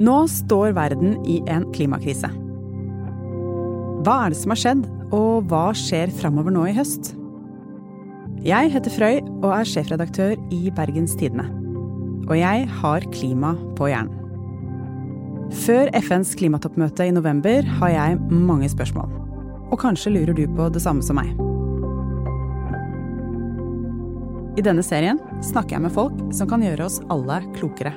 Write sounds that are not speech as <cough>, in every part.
Nå står verden i en klimakrise. Hva er det som har skjedd, og hva skjer framover nå i høst? Jeg heter Frøy og er sjefredaktør i Bergens Tidende. Og jeg har klima på hjernen. Før FNs klimatoppmøte i november har jeg mange spørsmål. Og kanskje lurer du på det samme som meg. I denne serien snakker jeg med folk som kan gjøre oss alle klokere.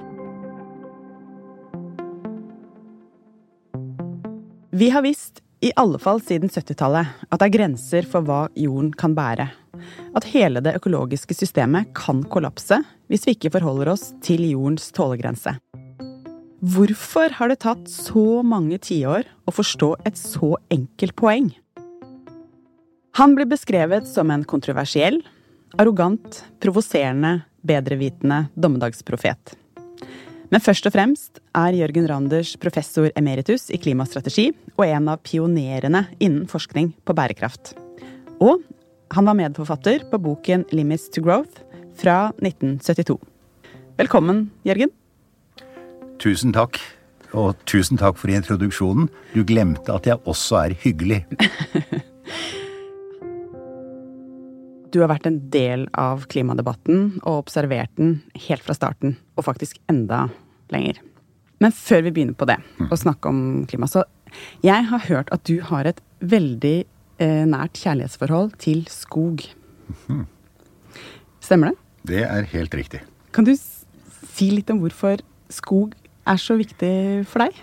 Vi har visst, i alle fall siden 70-tallet, at det er grenser for hva jorden kan bære. At hele det økologiske systemet kan kollapse hvis vi ikke forholder oss til jordens tålegrense. Hvorfor har det tatt så mange tiår å forstå et så enkelt poeng? Han blir beskrevet som en kontroversiell, arrogant, provoserende, bedrevitende dommedagsprofet. Men først og fremst er Jørgen Randers professor emeritus i klimastrategi og en av pionerene innen forskning på bærekraft. Og han var medforfatter på boken 'Limits to Growth' fra 1972. Velkommen, Jørgen. Tusen takk. Og tusen takk for introduksjonen. Du glemte at jeg også er hyggelig. <laughs> Du har vært en del av klimadebatten og observert den helt fra starten, og faktisk enda lenger. Men før vi begynner på det, å snakke om klima, så Jeg har hørt at du har et veldig eh, nært kjærlighetsforhold til skog. Stemmer det? Det er helt riktig. Kan du si litt om hvorfor skog er så viktig for deg?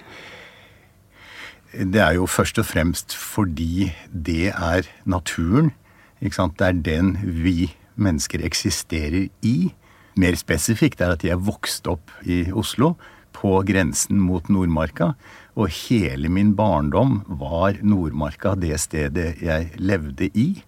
Det er jo først og fremst fordi det er naturen. Ikke sant? Det er den vi mennesker eksisterer i. Mer spesifikt er at jeg vokste opp i Oslo, på grensen mot Nordmarka. Og hele min barndom var Nordmarka det stedet jeg levde i.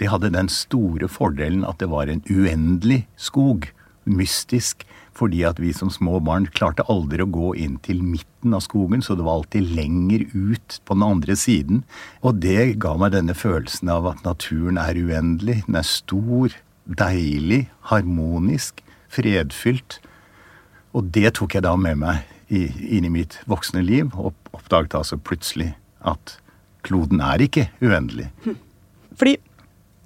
Det hadde den store fordelen at det var en uendelig skog. Mystisk. Fordi at vi som små barn klarte aldri å gå inn til midten av skogen, så det var alltid lenger ut på den andre siden. Og det ga meg denne følelsen av at naturen er uendelig. Den er stor, deilig, harmonisk fredfylt. Og det tok jeg da med meg inn i mitt voksne liv, og oppdaget altså plutselig at kloden er ikke uendelig. Fordi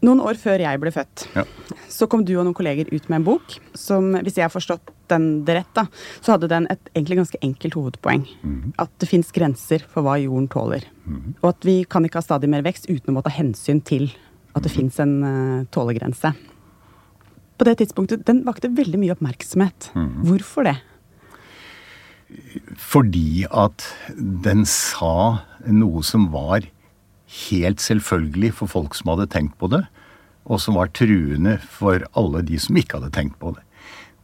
noen år før jeg ble født, Ja. så kom du og noen kolleger ut med en bok som, hvis jeg har forstått den det rett, da, så hadde den et egentlig ganske enkelt hovedpoeng. At det fins grenser for hva jorden tåler. Og at vi kan ikke ha stadig mer vekst uten å måtte ta hensyn til at det fins en uh, tålegrense. På det tidspunktet, Den vakte veldig mye oppmerksomhet. Hvorfor det? Fordi at den sa noe som var helt selvfølgelig for folk som hadde tenkt på det, og som var truende for alle de som ikke hadde tenkt på det.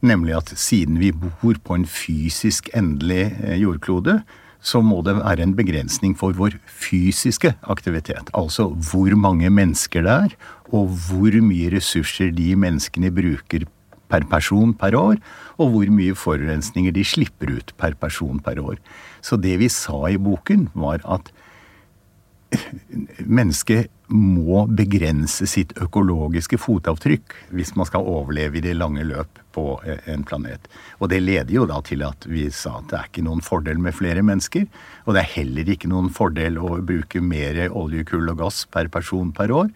Nemlig at siden vi bor på en fysisk endelig eh, jordklode, så må det være en begrensning for vår fysiske aktivitet. Altså hvor mange mennesker det er, og hvor mye ressurser de menneskene bruker per person per år, og hvor mye forurensninger de slipper ut per person per år. Så det vi sa i boken, var at mennesket må begrense sitt økologiske fotavtrykk hvis man skal overleve i det lange løp på en planet. Og det leder jo da til at vi sa at det er ikke noen fordel med flere mennesker. Og det er heller ikke noen fordel å bruke mer olje, kull og gass per person per år.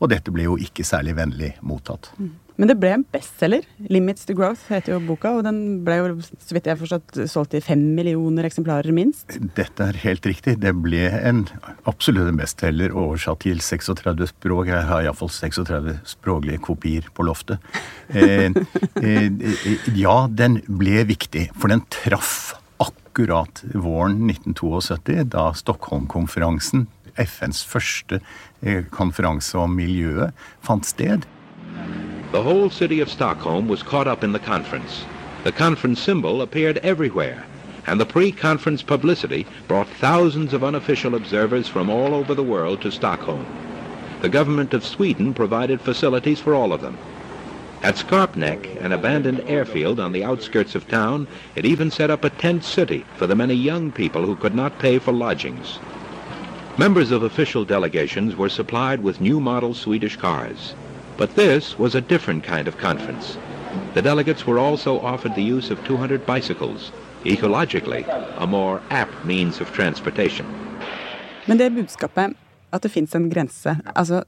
Og dette ble jo ikke særlig vennlig mottatt. Men det ble en bestselger. 'Limits to Growth' heter jo boka, og den ble jo, så vidt jeg har forstått, solgt i fem millioner eksemplarer minst. Dette er helt riktig. Det ble en absolutt en bestselger oversatt til 36 språk. Jeg har iallfall 36 språklige kopier på loftet. Eh, eh, ja, den ble viktig, for den traff akkurat våren 1972, da Stockholm-konferansen, FNs første eh, konferanse om miljøet, fant sted. The whole city of Stockholm was caught up in the conference. The conference symbol appeared everywhere, and the pre-conference publicity brought thousands of unofficial observers from all over the world to Stockholm. The government of Sweden provided facilities for all of them. At Skarpnäck, an abandoned airfield on the outskirts of town, it even set up a tent city for the many young people who could not pay for lodgings. Members of official delegations were supplied with new model Swedish cars. But this was a different kind of conference. The delegates were also offered the use of 200 bicycles, ecologically, a more apt means of transportation. Men det budskapet at det fins en grense, altså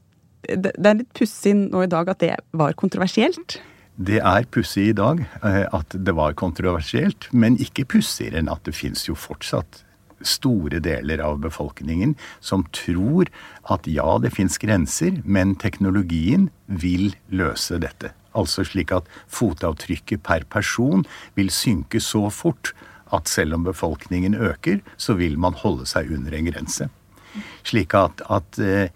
det, det er litt pussig nå i dag at det var kontroversielt. Det er pussig i dag eh, at det var kontroversielt, men ikke pussigere enn at det fins jo fortsatt store deler av befolkningen som tror at ja, det fins grenser, men teknologien vil løse dette. Altså slik at fotavtrykket per person vil synke så fort at selv om befolkningen øker, så vil man holde seg under en grense. Slik at, at eh,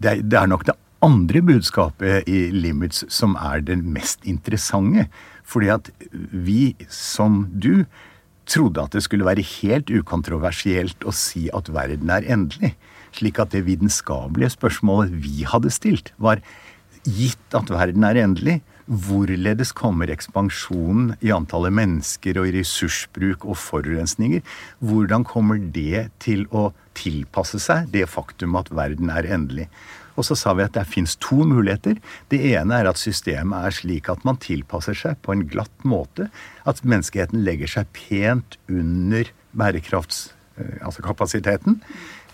det, er nok det andre budskapet i Limits som er det mest interessante. Fordi at vi, som du, trodde at det skulle være helt ukontroversielt å si at verden er endelig. Slik at det vitenskapelige spørsmålet vi hadde stilt, var gitt at verden er endelig, hvorledes kommer ekspansjonen i antallet mennesker og i ressursbruk og forurensninger? Hvordan kommer det til å tilpasse seg det faktum at verden er endelig? Og så sa vi at det fins to muligheter. Det ene er at systemet er slik at man tilpasser seg på en glatt måte. At menneskeheten legger seg pent under bærekraftskapasiteten. Altså kapasiteten.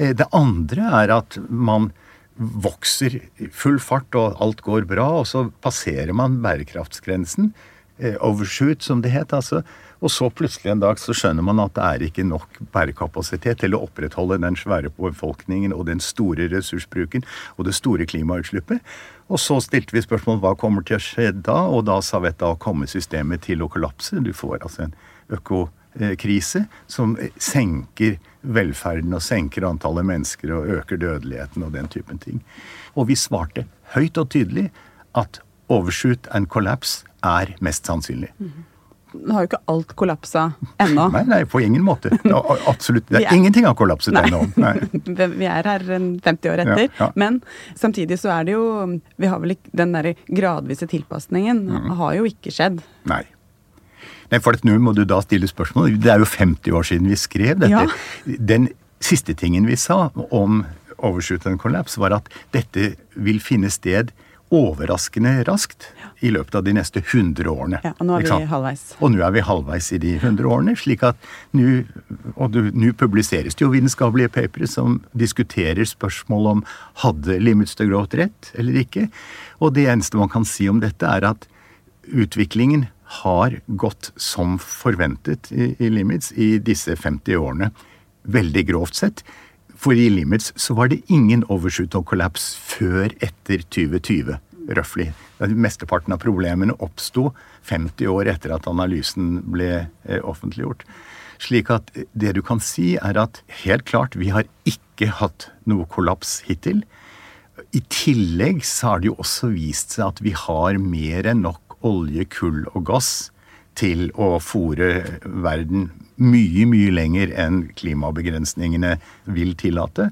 Eh, det andre er at man vokser i full fart, og alt går bra, og så passerer man bærekraftsgrensen. Eh, overshoot, som det het. altså og så plutselig en dag så skjønner man at det er ikke nok bærekapasitet til å opprettholde den svære befolkningen og den store ressursbruken og det store klimautslippet. Og så stilte vi spørsmål hva kommer til å skje da, og da sa vi at da kommer systemet til å kollapse. Du får altså en økokrise som senker velferden og senker antallet mennesker og øker dødeligheten og den typen ting. Og vi svarte høyt og tydelig at overshoot and collapse er mest sannsynlig. Nå har jo ikke alt kollapsa ennå. <laughs> Nei, nei, på ingen måte. Absolutt. Det er, er ingenting har kollapset ennå. <laughs> vi er her 50 år etter. Ja, ja. Men samtidig så er det jo vi har vel ikke, Den derre gradvise tilpasningen mm. har jo ikke skjedd. Nei. Nei, for nå må du da stille spørsmål. Det er jo 50 år siden vi skrev dette. Ja. Den siste tingen vi sa om overshoot and collapse, var at dette vil finne sted overraskende raskt i løpet av de neste 100 årene. Ja, Og nå er vi halvveis. Og nå er vi halvveis i de 100 årene. slik at nå Og nå publiseres det jo vitenskapelige papere som diskuterer spørsmål om hadde Limits to Growth rett eller ikke. Og det eneste man kan si om dette, er at utviklingen har gått som forventet i, i Limits i disse 50 årene. Veldig grovt sett. For i Limits så var det ingen overshoot og kollaps før etter 2020, røftlig. Mesteparten av problemene oppsto 50 år etter at analysen ble eh, offentliggjort. Slik at det du kan si, er at helt klart, vi har ikke hatt noe kollaps hittil. I tillegg så har det jo også vist seg at vi har mer enn nok olje, kull og gass til å fòre verden mye, mye lenger enn klimabegrensningene vil tillate.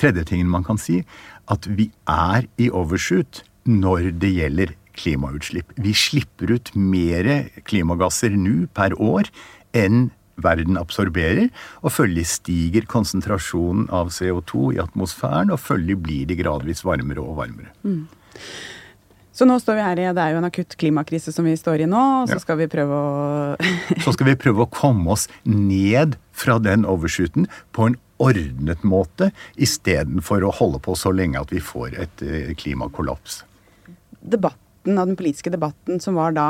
Tredje tingen man kan si, at vi er i overshoot når det gjelder klimautslipp. Vi slipper ut mer klimagasser nå per år enn verden absorberer, og følgelig stiger konsentrasjonen av CO2 i atmosfæren, og følgelig blir det gradvis varmere og varmere. Mm. Så nå står vi her i Det er jo en akutt klimakrise som vi står i nå, og så skal vi prøve å <laughs> Så skal vi prøve å komme oss ned fra den overshooten på en ordnet måte, istedenfor å holde på så lenge at vi får et eh, klimakollaps. Debatten av den politiske debatten som var da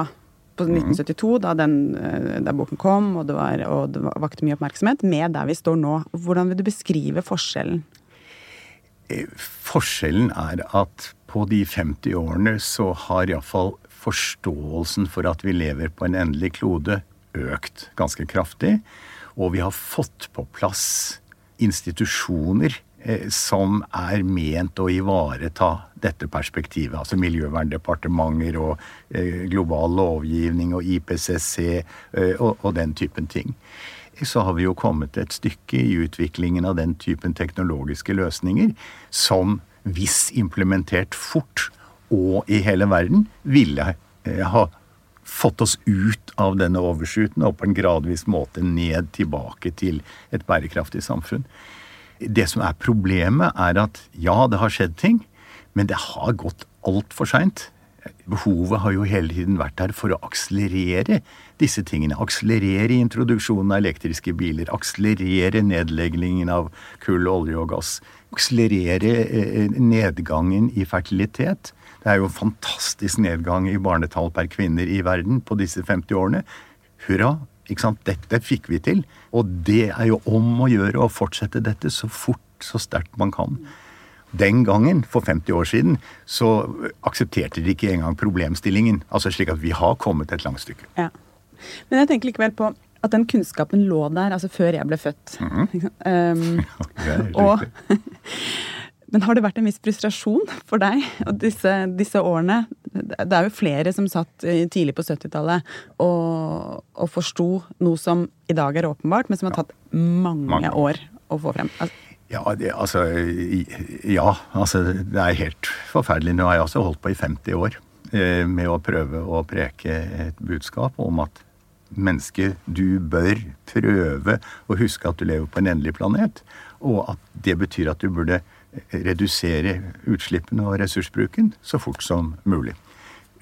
på 1972, mm. da, den, eh, da boken kom og det, var, og det vakte mye oppmerksomhet, med der vi står nå. Hvordan vil du beskrive forskjellen? Eh, forskjellen er at på de 50 årene så har iallfall forståelsen for at vi lever på en endelig klode, økt ganske kraftig. Og vi har fått på plass institusjoner eh, som er ment å ivareta dette perspektivet. Altså miljøverndepartementer og eh, global lovgivning og IPCC eh, og, den typen ting så har vi jo kommet et stykke i utviklingen av den typen teknologiske løsninger som, hvis implementert fort og i hele verden, ville eh, ha fått oss ut av denne overskuten og på en gradvis måte ned tilbake til et bærekraftig samfunn. Det som er problemet, er at ja, det har skjedd ting, men det har gått altfor seint. Behovet har jo hele tiden vært der for å akselerere disse tingene. Akselerere introduksjonen av elektriske biler. Akselerere nedleggingen av kull, olje og gass. Akselerere eh, nedgangen i fertilitet. Det er jo fantastisk nedgang i barnetall per kvinner i verden på disse 50 årene. Hurra! Ikke sant? Dette fikk vi til. Og det er jo om å gjøre å fortsette dette så fort, så sterkt man kan. Den gangen, for 50 år siden, så aksepterte de ikke engang problemstillingen. Altså slik at vi har kommet et langt stykke. Ja. Men jeg tenker likevel på at den kunnskapen lå der altså før jeg ble født. Mm -hmm. um, og, <laughs> men har det vært en viss frustrasjon for deg og disse, disse, årene? Det er jo flere som satt tidlig på 70-tallet og, og forsto noe som i dag er åpenbart, men som har tatt mange, mange. år å få frem. Altså, ja, det, altså Ja, altså det er helt forferdelig. Nå har jeg også holdt på i 50 år eh, med å prøve å preke et budskap om at menneske, du bør prøve å huske at du lever på en endelig planet, og at det betyr at du burde redusere utslippene og ressursbruken så fort som mulig.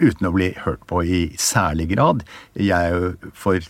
Uten å bli hørt på i særlig grad. Jeg for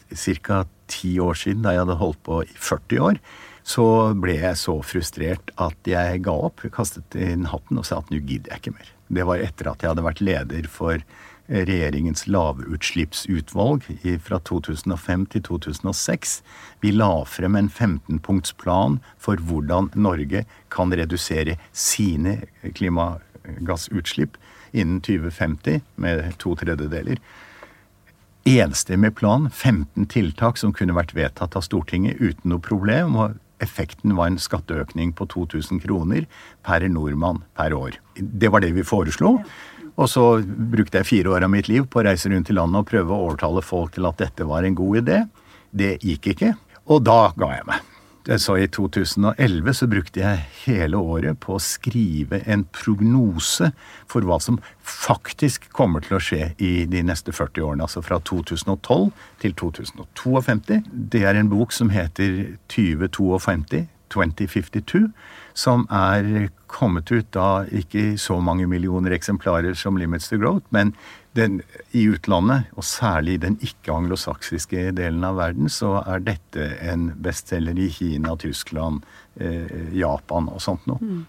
ca. ti år siden, da jeg hadde holdt på i 40 år, så ble jeg så frustrert at jeg ga opp, kastet inn hatten og sa at nå gidder jeg ikke mer. Det var etter at jeg hadde vært leder for regjeringens lavutslippsutvalg fra 2005 til 2006. Vi la frem en 15-punktsplan for hvordan Norge kan redusere sine klimagassutslipp innen 2050 med to tredjedeler. Enstemmig plan, 15 tiltak som kunne vært vedtatt av Stortinget uten noe problem. og Effekten var en skatteøkning på 2000 kroner per nordmann per år. Det var det vi foreslo. Og så brukte jeg fire år av mitt liv på å reise rundt i landet og prøve å overtale folk til at dette var en god idé. Det gikk ikke. Og da ga jeg meg. Så i 2011 så brukte jeg hele året på å skrive en prognose for hva som faktisk kommer til å skje i de neste 40 årene. Altså fra 2012 til 2052. Det er en bok som heter 2052. 2052, som er kommet ut da ikke så mange millioner eksemplarer som Limits to Growth, men den, I utlandet, og særlig i den ikke-anglosaksiske delen av verden, så er dette en bestselger i Kina, Tyskland, eh, Japan og sånt noe. Mm.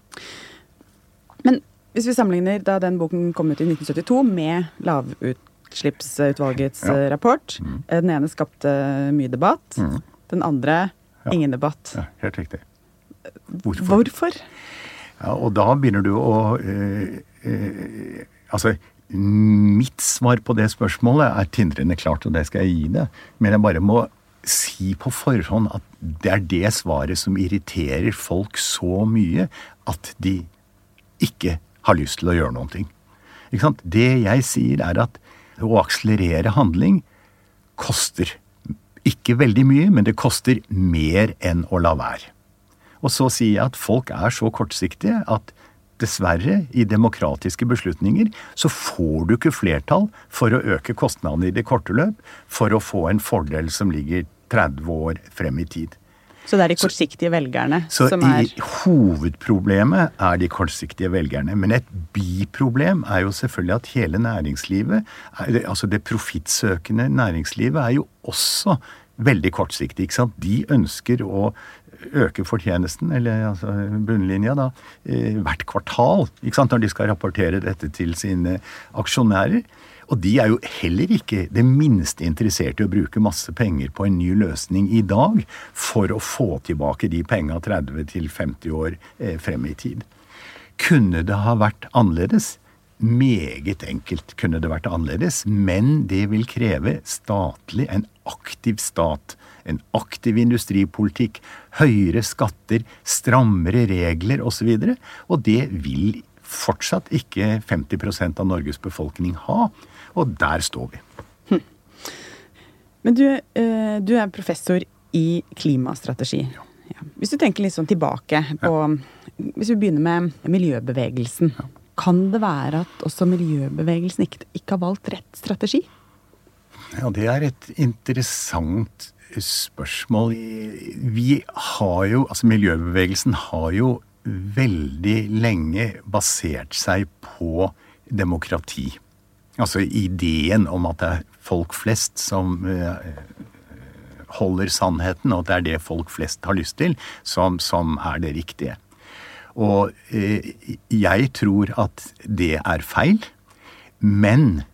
Men hvis vi sammenligner da den boken kom ut i 1972 med lavutslippsutvalgets ja. rapport mm. Eh, den ene skapte mye debatt, mm. den andre ja. ingen debatt. Ja, helt riktig. Hvorfor? Hvorfor? Ja, og da begynner du å eh, eh, Altså, Mitt svar på det spørsmålet er tindrende klart, og det skal jeg gi det. Men jeg bare må si på forhånd at det er det svaret som irriterer folk så mye at de ikke har lyst til å gjøre noen ting. Det jeg sier, er at å akselerere handling koster. Ikke veldig mye, men det koster mer enn å la være. Og så sier jeg at folk er så kortsiktige at dessverre, i demokratiske beslutninger, så får du ikke flertall for å øke kostnadene i det korte løp for å få en fordel som ligger 30 år frem i tid. Så det er de kortsiktige velgerne så, som er Så hovedproblemet er de kortsiktige velgerne. Men et biproblem er jo selvfølgelig at hele næringslivet, altså det profittsøkende næringslivet, er jo også veldig kortsiktig. ikke sant? De ønsker å øke fortjenesten, eller altså bunnlinja, da, hvert kvartal. ikke sant, Når de skal rapportere dette til sine aksjonærer. Og de er jo heller ikke det minste interessert i å bruke masse penger på en ny løsning i dag for å få tilbake de penga 30-50 år eh, frem i tid. Kunne det ha vært annerledes? Meget enkelt kunne det vært annerledes, men det vil kreve statlig, en aktiv stat en aktiv industripolitikk, høyere skatter, strammere regler osv. Og, så og det vil fortsatt ikke 50% av Norges befolkning ha. Og der står vi. Hm. Men du, eh, du, er professor i klimastrategi. Ja. Ja. Hvis du tenker litt sånn tilbake på ja. Hvis vi begynner med miljøbevegelsen. Kan det være at også miljøbevegelsen ikke, ikke har valgt rett strategi? Ja, det er et interessant spørsmål. Vi har jo Altså miljøbevegelsen har jo veldig lenge basert seg på demokrati. Altså ideen om at det er folk flest som uh, holder sannheten, og at det er det folk flest har lyst til, som, som er det riktige. Og uh, jeg tror at det er feil, men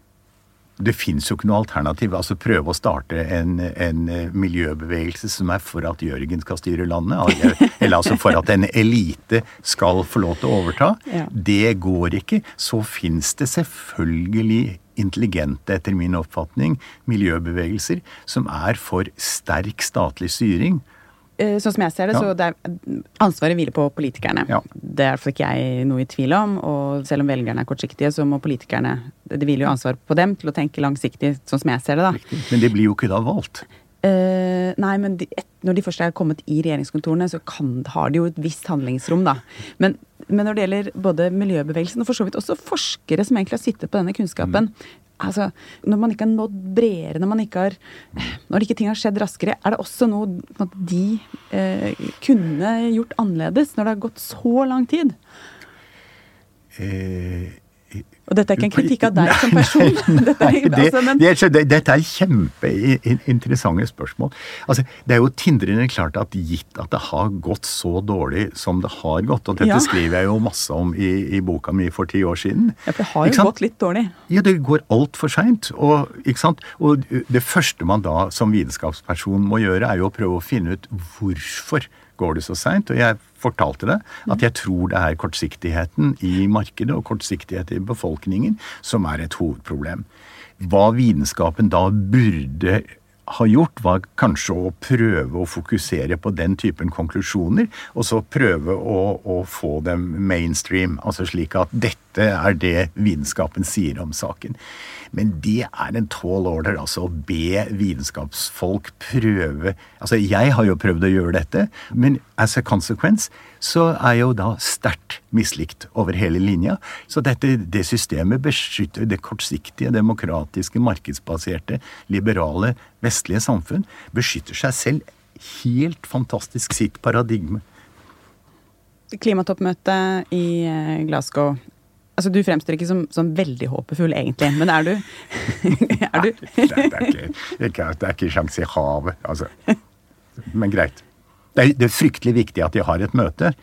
det fins jo ikke noe alternativ. Altså prøve å starte en, en, miljøbevegelse som er for at Jørgen skal styre landet. <laughs> Eller altså for at en elite skal få lov til å overta. Ja. Det går ikke. Så fins det selvfølgelig intelligente, etter min oppfatning, miljøbevegelser som er for sterk statlig styring Eh, sånn som jeg ser det, ja. så det er, ansvaret hviler på politikerne. Ja. Det er iallfall ikke jeg noe i tvil om. Og selv om velgerne er kortsiktige, så må politikerne Det hviler jo ansvar på dem til å tenke langsiktig, sånn som jeg ser det, da. Riktig. Men det blir jo ikke da valgt? Uh, nei, men de, et, når de først er kommet i regjeringskontorene, så kan, har de jo et visst handlingsrom, da. Men, men, når det gjelder både miljøbevegelsen og for så vidt også forskere som egentlig har sittet på denne kunnskapen, mm altså, Når man ikke har nådd bredere, når man ikke har Når ikke ting har skjedd raskere, er det også noe de eh, kunne gjort annerledes når det har gått så lang tid? Eh, og dette er ikke en kritikk av deg som person. <laughs> dette, er, altså, men... det, det, dette er kjempeinteressante spørsmål. Altså, det er jo tindrende klart at gitt at det har gått så dårlig som det har gått, og dette ja. skriver jeg jo masse om i, i, boka mi for ti år siden Ja, for det har jo gått litt dårlig. Ja, det går altfor seint. Og, og det første man da som vitenskapsperson må gjøre, er jo å prøve å finne ut hvorfor går det så seint. Og jeg fortalte det, at jeg tror det er kortsiktigheten i markedet og kortsiktighet i befolkningen som er et hovedproblem. Hva vitenskapen da burde ha gjort, var kanskje å prøve å fokusere på den typen konklusjoner, og så prøve å, å, få dem mainstream. Altså slik at dette er det vitenskapen sier om saken. Men det er en tall order, altså å be vitenskapsfolk prøve Altså, jeg har jo prøvd å gjøre dette, men as a consequence så er jeg jo da sterkt mislikt over hele linja. Så dette, det systemet beskytter det kortsiktige, demokratiske, markedsbaserte, liberale, vestlige samfunn. Beskytter seg selv helt fantastisk sitt paradigme. Klimatoppmøtet i eh, Glasgow Altså, Du fremstår ikke som, som, veldig håpefull, egentlig, men er du? <laughs> er du? det, er ikke, det, er ikke, sjans i havet, altså. Men greit. Det er, det er fryktelig viktig at de har et møte.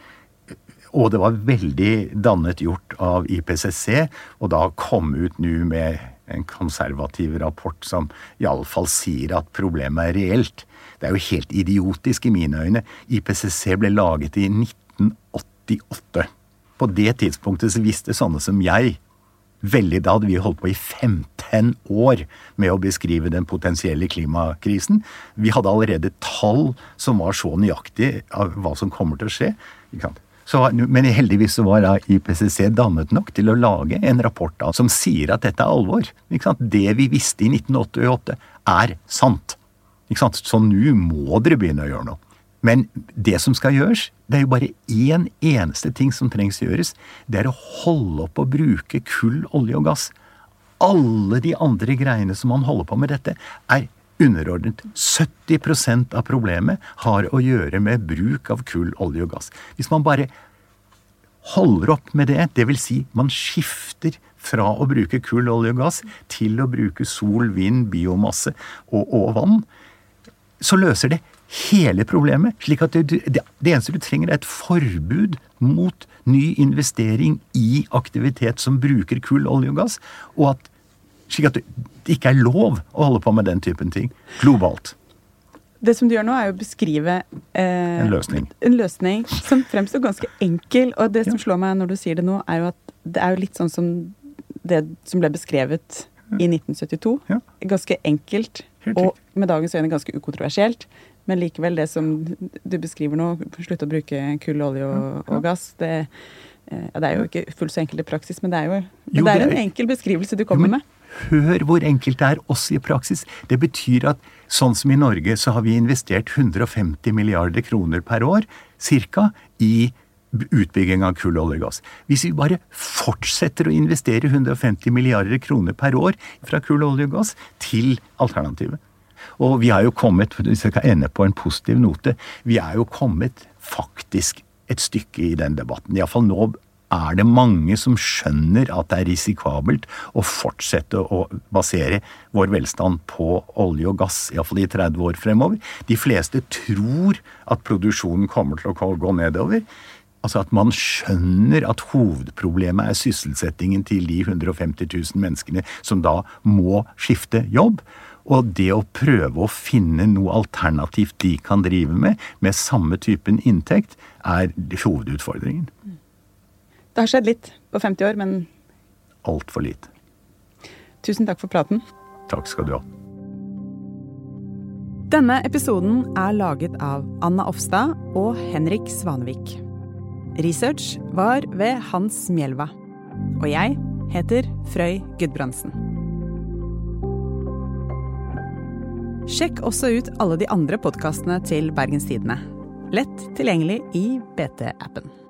Og det var veldig dannet gjort av IPCC, og da kom ut nå med en konservativ rapport som iallfall sier at problemet er reelt. Det er jo helt idiotisk i mine øyne. IPCC ble laget i 1988. På det tidspunktet så visste sånne som jeg veldig Da hadde vi holdt på i 15 år med å beskrive den potensielle klimakrisen. Vi hadde allerede tall som var så nøyaktige av hva som kommer til å skje. Så, men heldigvis så var da IPCC dannet nok til å lage en rapport da, som sier at dette er alvor. Det vi visste i 1988, er sant. Så nå må dere begynne å gjøre noe. Men det som skal gjøres, det er jo bare én eneste ting som trengs gjøres. Det er å holde opp å bruke kull, olje og gass. Alle de andre greiene som man holder på med dette, er underordnet. 70% av problemet har å gjøre med bruk av kull, olje og gass. Hvis man bare holder opp med det, dvs. Si man skifter fra å bruke kull, olje og gass til å bruke sol, vind, biomasse og, og vann, så løser det hele problemet. slik at det, det, det, eneste du trenger, er et forbud mot ny investering i aktivitet som bruker kull, olje og gass. og at slik at det ikke er lov å holde på med den typen ting globalt. Det som du gjør nå, er å beskrive eh, en, løsning. en løsning som fremstår ganske enkel. Og det som slår meg når du sier det nå, er jo at det er jo litt sånn som det som ble beskrevet i 1972. Ja. Ganske enkelt, og med dagens øyne ganske ukontroversielt. Men likevel, det som du beskriver nå, slutte å bruke kull, olje og, og gass, det, eh, ja, det, er jo ikke fullt så enkelt i praksis, men det er jo, jo, det er en enkel beskrivelse du kommer med. Hør hvor enkelt det er også i praksis. Det betyr at sånn som i Norge, så har vi investert 150 milliarder kroner per år, cirka, i utbygging av kull, olje og gass. Hvis vi bare fortsetter å investere 150 milliarder kroner per år fra kull, olje og gass til alternativet, og vi har jo kommet, hvis jeg kan ende på en positiv note, vi er jo kommet faktisk et stykke i den debatten. Iallfall nå er det mange som skjønner at det er risikabelt å fortsette å basere vår velstand på olje og gass, iallfall i 30 år fremover. De fleste tror at produksjonen kommer til å gå nedover. Altså at man skjønner at hovedproblemet er sysselsettingen til de 150 000 menneskene som da må skifte jobb. Og det å prøve å finne noe alternativt de kan drive med, med samme typen inntekt, er hovedutfordringen. Det har skjedd litt på 50 år, men Altfor lite. Tusen takk for praten. Takk skal du ha. Denne episoden er laget av Anna Offstad og Henrik Svanevik. Research var ved Hans Mjelva. Og jeg heter Frøy Gudbrandsen. Sjekk også ut alle de andre podkastene til Bergens Tidende. Lett tilgjengelig i BT-appen.